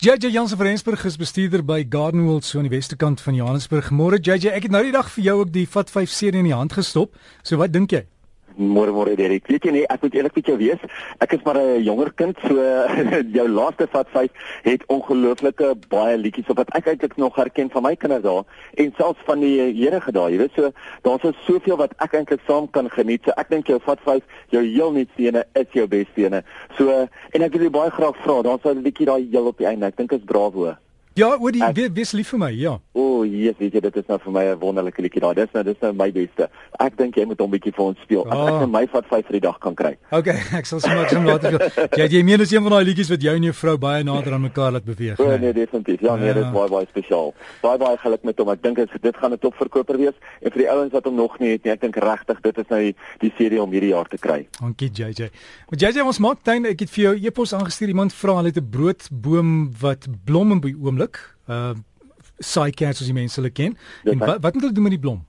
JJ Jansen van Rensburg is bestuurder by Gardenwold so aan die weste kant van Johannesburg. Môre JJ, ek het nou die dag vir jou ook die Vat 5 serie in die hand gestop. So wat dink jy? Môre môre Derek. Weet jy nie, ek moet eerlik met jou wees. Ek is maar 'n jonger kind, so jou laaste vat 5 het ongelooflike baie liedjies op wat ek eintlik nog herken van my kinders daar en selfs van die Here gedaai. Jy weet so, daar's so soveel wat ek eintlik saam kan geniet. So ek dink jou vat 5, jou heel nuutste is jou beste ene. So en ek wil jou baie graag vra, daar's 'n liedjie daai heel op die einde. Ek dink dit is Bravo. Ja, oor die ek, wees lief vir my, ja. O, oh, yes, weet jy, dit is nou vir my 'n wonderlike liedjie daai. Dis nou dis nou my beste. Ek dink jy moet hom bietjie vir ons speel. Oh. As ek ah. net my vat 5 vir die dag kan kry. Okay, ek sal sommer net later speel. Jy jy meen dis een van daai liedjies wat jou en jou vrou baie nader aan mekaar laat beweeg. O, nee, nee definitief. Ja, nee, ja. dit is baie baie spesiaal. Baie baie geluk met hom. Ek dink dit gaan 'n topverkoper wees en vir die ouens wat hom nog nie het nie, ek dink regtig dit is nou die, die serie om hierdie jaar te kry. Dankie JJ. Maar JJ ons maak tuin, ek het vir jou e-pos aangestuur. Iemand vra hulle het 'n broodboom wat blom in by oomblik. Uh saai kers as die mense hulle ken. Ja, en wat wat moet hulle doen met die blom?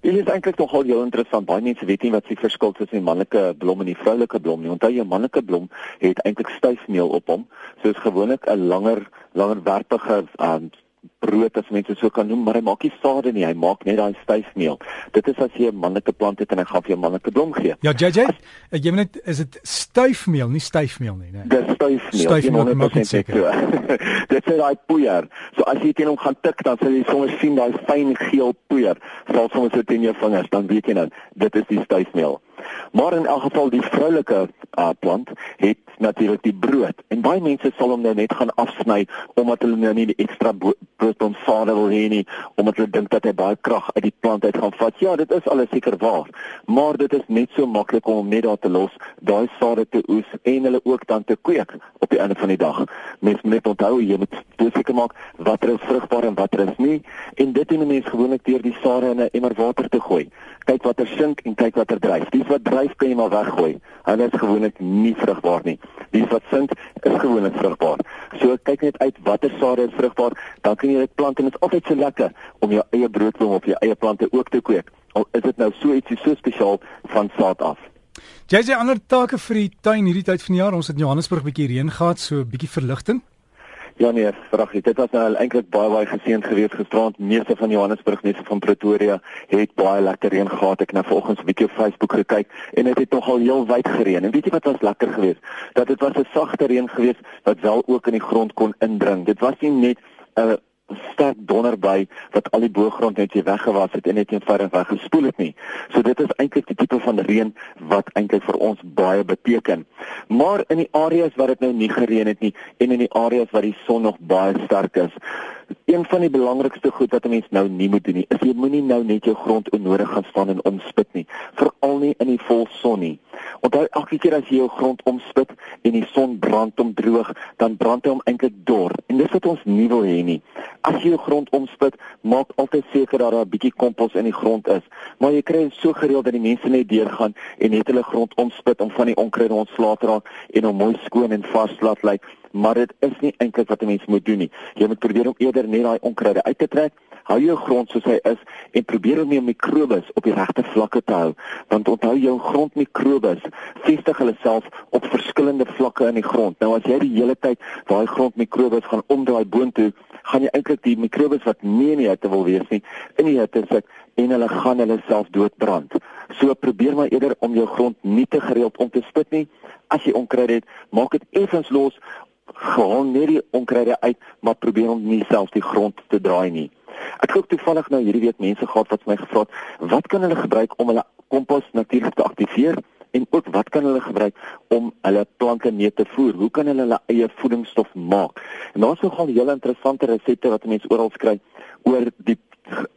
Dit is eintlik nogal heel interessant. Baie mense weet nie wat die verskil tussen die manlike blom en die vroulike blom nie. Onthou jy manlike blom het eintlik styfmeel op hom. So is gewoonlik 'n langer langer werpige um, brood as mense so kan noem, maar hy maak nie sade nie, hy maak net daai styfmeel. Dit is as jy 'n manlike plant het en hy gaan vir jou manlike blom gee. Ja, JJ, as, jy weet is dit styfmeel, nie styfmeel nie, né? Dis styfmeel. Styfmeel maak dit seker. dit is daai poeier. So as jy teen hom gaan tik, dan sal jy sommer sien daai fyn geel poeier val sommer so teen jou vingers, dan weet jy nou, dit is die styfmeel. Maar in elk geval die vroulike uh, plant het natuurlik die brood. En baie mense sal hom nou net gaan afsny omdat hulle nou nie die ekstra broodbonsade wil hê nie, omdat hulle dink dat hy baie krag uit die plant uit gaan vat. Ja, dit is alles seker waar. Maar dit is net so maklik om hom net daar te los, daai sade te oes en hulle ook dan te kweek op die einde van die dag. Mens moet net onthou jy moet seker maak watter is vrugbaar en watter is nie en dit doen 'n mens gewoonlik deur die sade in 'n emmer water te gooi. Kyk watter sink en kyk watter dryf. Die wat dryf kan jy maar weggooi. Hulle is gewoonlik nie vrugbaar nie. Die wat sink is gewoonlik vrugbaar. So kyk net uit watter sade is vrugbaar, dan kan jy dit plant en dit is altyd so lekker om jou eie broodboom op jou eie plante ook te kweek. Al is dit nou so ietsie so spesiaal van saad af. Jy sê ander take vir die tuin hierdie tyd van die jaar. Ons het in Johannesburg 'n bietjie reën gehad, so 'n bietjie verligting. Ja nee, vragie. Dit was nou eintlik baie baie geseënd geweest gisterand. Meeste van Johannesburg, meeste van Pretoria het baie lekker reën gehad. Ek het nou vanoggend 'n bietjie op Facebook gekyk en dit het nogal heel wyd gereën. En weet jy wat was lekker geweest? Dat dit was 'n sagte reën geweest wat wel ook in die grond kon indring. Dit was nie net 'n uh, sterk by wat al die boergrond net weer weggewas het en net eenvoudig weggespoel het nie. So dit is eintlik die tipe van reën wat eintlik vir ons baie beteken. Maar in die areas waar dit nou nie gereën het nie en in die areas waar die son nog baie sterk is, een van die belangrikste goed wat 'n mens nou nie moet doen nie, is jy moenie nou net jou grond onnodig gaan staan en omspit nie, veral nie in die volson nie. Onthou elke keer as jy jou grond omspit en die son brand hom droog, dan brand hy hom eintlik dor. En dis wat ons nie wil hê nie. As jy jou grond omspit, maak altyd seker dat daar 'n bietjie kompos in die grond is. Maar jy kry so gereeld dat die mense net deurgaan en net hulle grond omspit om van die onkruid ontslae te raak en hom mooi skoon en vas laat lyk, maar dit is nie eintlik wat 'n mens moet doen nie. Jy moet probeer om eerder net daai onkruide uit te trek. Hou jou grond soos hy is en probeer om jou mikrobes op die regte vlakke te hou. Want onthou jou grondmikrobes vestig hulle self op verskillende vlakke in die grond. Nou as jy die hele tyd daai grondmikrobes gaan omdraai boontoe, gaan jy eintlik die mikrobes wat nie in die hitte wil wees nie, in die hitte sit en hulle gaan hulle self doodbrand. So probeer maar eerder om jou grond nie te gereeld om te spit nie. As jy onkruid het, maak dit effens los. Gaan net die onkruide uit, maar probeer om nie self die grond te draai nie. Ek het toevallig nou hierdie week mense gehad wat my gevra het, wat kan hulle gebruik om hulle kompos natuurlik te aktiveer? en ook wat kan hulle gebruik om hulle plante mee te voer? Hoe kan hulle hulle eie voedingsstof maak? En daar's nogal hele interessante resepte wat mense oral kry oor die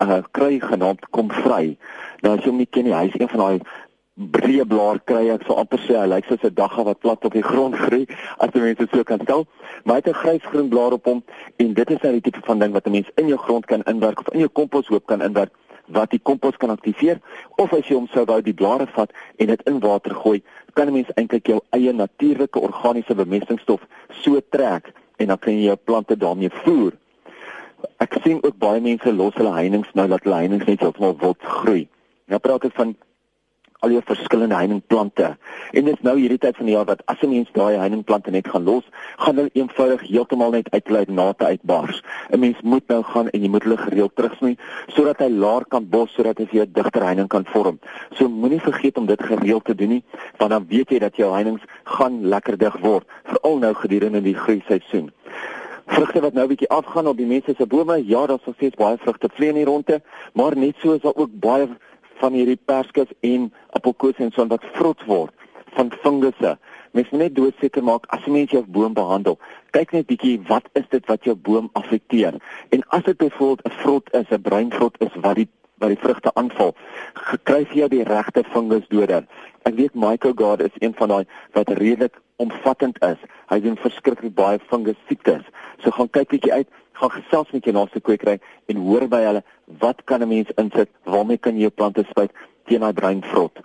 uh, kry genaamd kom vry. Nou as jy hom nie ken nie, hy's een van daai breë blaar kry ek so amper sê hy lyk soos 'n dagga wat plat op die grond groei as jy mense so kan stel. Maar hy het 'n grysgroen blaar op hom en dit is nou die tipe van ding wat 'n mens in jou grond kan inwerk of in jou komposhoop kan inwerk wat die kompos kan aktiveer of as jy hom sou wou die blare vat en dit in water gooi, kan 'n mens eintlik jou eie natuurlike organiese bemestingsstof so trek en dan kan jy jou plante daarmee voer. Ek sien ook baie mense los hulle heininge nou dat hulle heininge net heeltemal wild groei. Nou praat ek van al jou verskillende heuningplante. En dis nou hierdie tyd van die jaar wat as 'n mens daai heuningplante net gaan los, gaan hulle eenvoudig heeltemal net uitlei na te uitbars. 'n Mens moet nou gaan en jy moet hulle gereeld terugsnoei sodat hy laer kan bos sodat hy 'n digter heining kan vorm. So moenie vergeet om dit gereeld te doen nie, want dan weet jy dat jou heinings gaan lekker dig word, veral nou gedurende die groei seisoen vrugte wat nou bietjie afgaan op die mense se bome. Ja, daar's nog steeds baie vrugte vlee in die ronde, maar net so is daar ook baie van hierdie perskes en appelkoos en so wat vrot word van fungusse. Mens moet net doodseker maak as jy mens jou boom behandel. Kyk net bietjie wat is dit wat jou boom affekteer. En as dit byvoorbeeld 'n vrot is, 'n bruin vrot is wat die wat die vrugte aanval, kry jy die regte fungusdoder. Ek weet Michael God is een van daai wat redelik omvattend is. Hy doen verskriklik baie fungus siektes. So gaan kyk bietjie uit, gaan gesels met jou naaste kwekery en hoor by hulle wat kan 'n mens insit, waarmee kan jy jou plante spuit teen daai bruin vrot.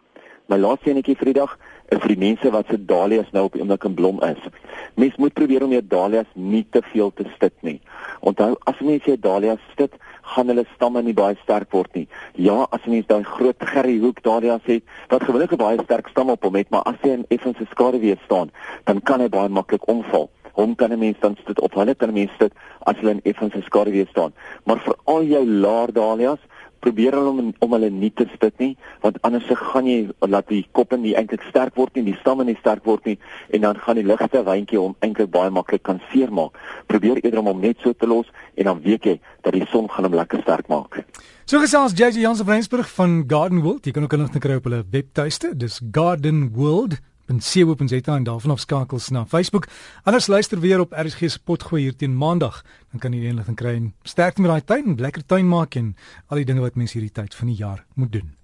My laaste enetjie vir die dag is vir die mense wat se dahlias nou op die oomblik in blom is. Mens moet probeer om jou dahlias nie te veel te stit nie. Onthou, as mens jou dahlias stit, gaan hulle stamme nie baie sterk word nie. Ja, as jy mens daai groot gerryhoek daardie het, wat gewoonlik 'n baie sterk stam op hom het, maar as hy in effense skade weer staan, dan kan hy baie maklik omval. Hom kan 'n mens dan sit op hulle kan 'n mens sit as hulle in effense skade weer staan. Maar vir al jou laar dahlias, probeer hulle om om hulle nie te spit nie want anders gaan jy laat die koppe nie eintlik sterk word nie die stamme nie sterk word nie en dan gaan die ligte wyntjie hom eintlik baie maklik kan seermaak. Probeer eerder om hom net so te los en dan weet jy dat die son gaan hom lekker sterk maak. So gesels JJ Jansen van Rensburg van Garden World. Jy kan ook inligting kry op hulle webtuiste. Dis Garden World en seeopenzeta en daarvan af skakels na Facebook. Anders luister weer op RSG se potgooi hier teen Maandag, dan kan jy die inligting kry en sterkte met daai tuin, lekker tuin maak en al die dinge wat mense hierdie tyd van die jaar moet doen.